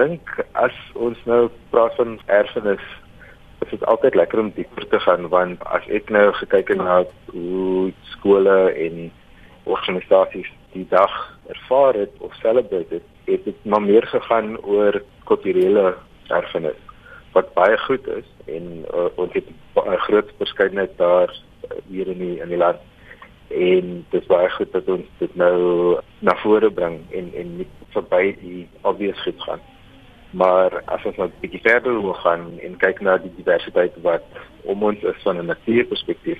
dink as ons nou praat van erfenis dit is altyd lekker om dieper te gaan want as ek nou gekyk het na hoe skole en organisasies die dag ervaar het of celebrate het, het dit maar meer gegaan oor kulturele erfenis wat baie goed is en uh, ons het 'n groot verskeidenheid daar uh, hier in die in die land. En dit is baie goed dat ons dit nou na vore bring en en nie verby die obvious goed gaan maar as ons nou 'n bietjie verder wil gaan en kyk na die diversiteit wat om ons is van 'n natuurperspektief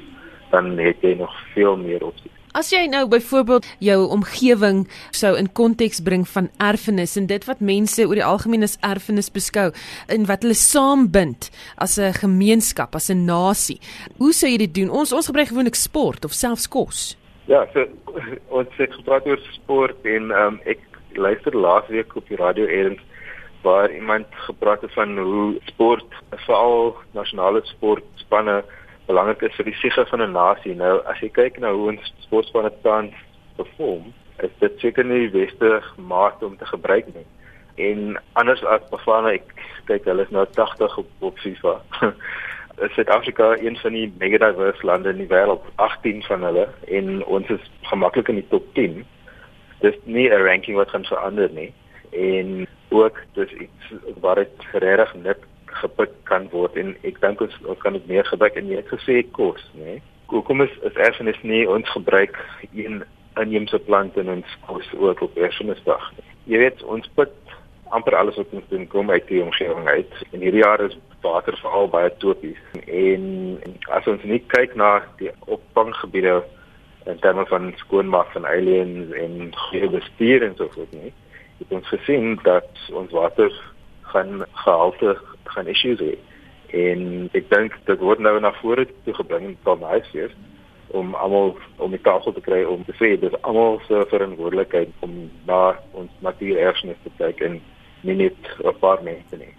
dan het jy nog veel meer opsies. As jy nou byvoorbeeld jou omgewing sou in konteks bring van erfenis en dit wat mense oor die algemeen as erfenis beskou en wat hulle saambind as 'n gemeenskap, as 'n nasie. Hoe sou jy dit doen? Ons ons gebruik gewoonlik sport of selfs kos. Ja, so ons het gepraat oor sport en um, ek luister laasweek op die radio eens waar iemand gepraat het van hoe sport veral nasionale sportspanne belangrik is vir die siege van 'n nasie. Nou as jy kyk na hoe ons sportspanne tans perform, is dit seker nie die beste maat om te gebruik nie. En anders as Bafana, ek kyk hulle is nou 80 op, op FIFA. Suid-Afrika een van die mega diverse lande in die wêreld, 18 van hulle en ons is gemaklik in die top 10. Dis nie 'n ranking wat gaan verander nie. En ook dis iets wat dit regtig net gepik kan word en ek dink ons, kan dit meer gebruik en jy het gesê kos, né? Nee? Hoekom is is erfenis nie ons gebruik een inheemse plant in ons kos ook op erfenisdag? Jy weet ons put amper alles wat ons doen kom uit die omgewing uit. En hierdie jaar is water veral baie topies en, en as ons nie kyk na die opvanggebiede in terme van skoonmaak van aliens en goeie bestuur en so voort nie het ons gesien dat ons water gaan gehalte gaan issues hê. En ek dink dit word nou na vore toe gebring van huisjes om almal om die tafel te kry om te sê dis almal se verantwoordelikheid om na ons natuurerfenis te kyk en nie net 'n paar mense nie.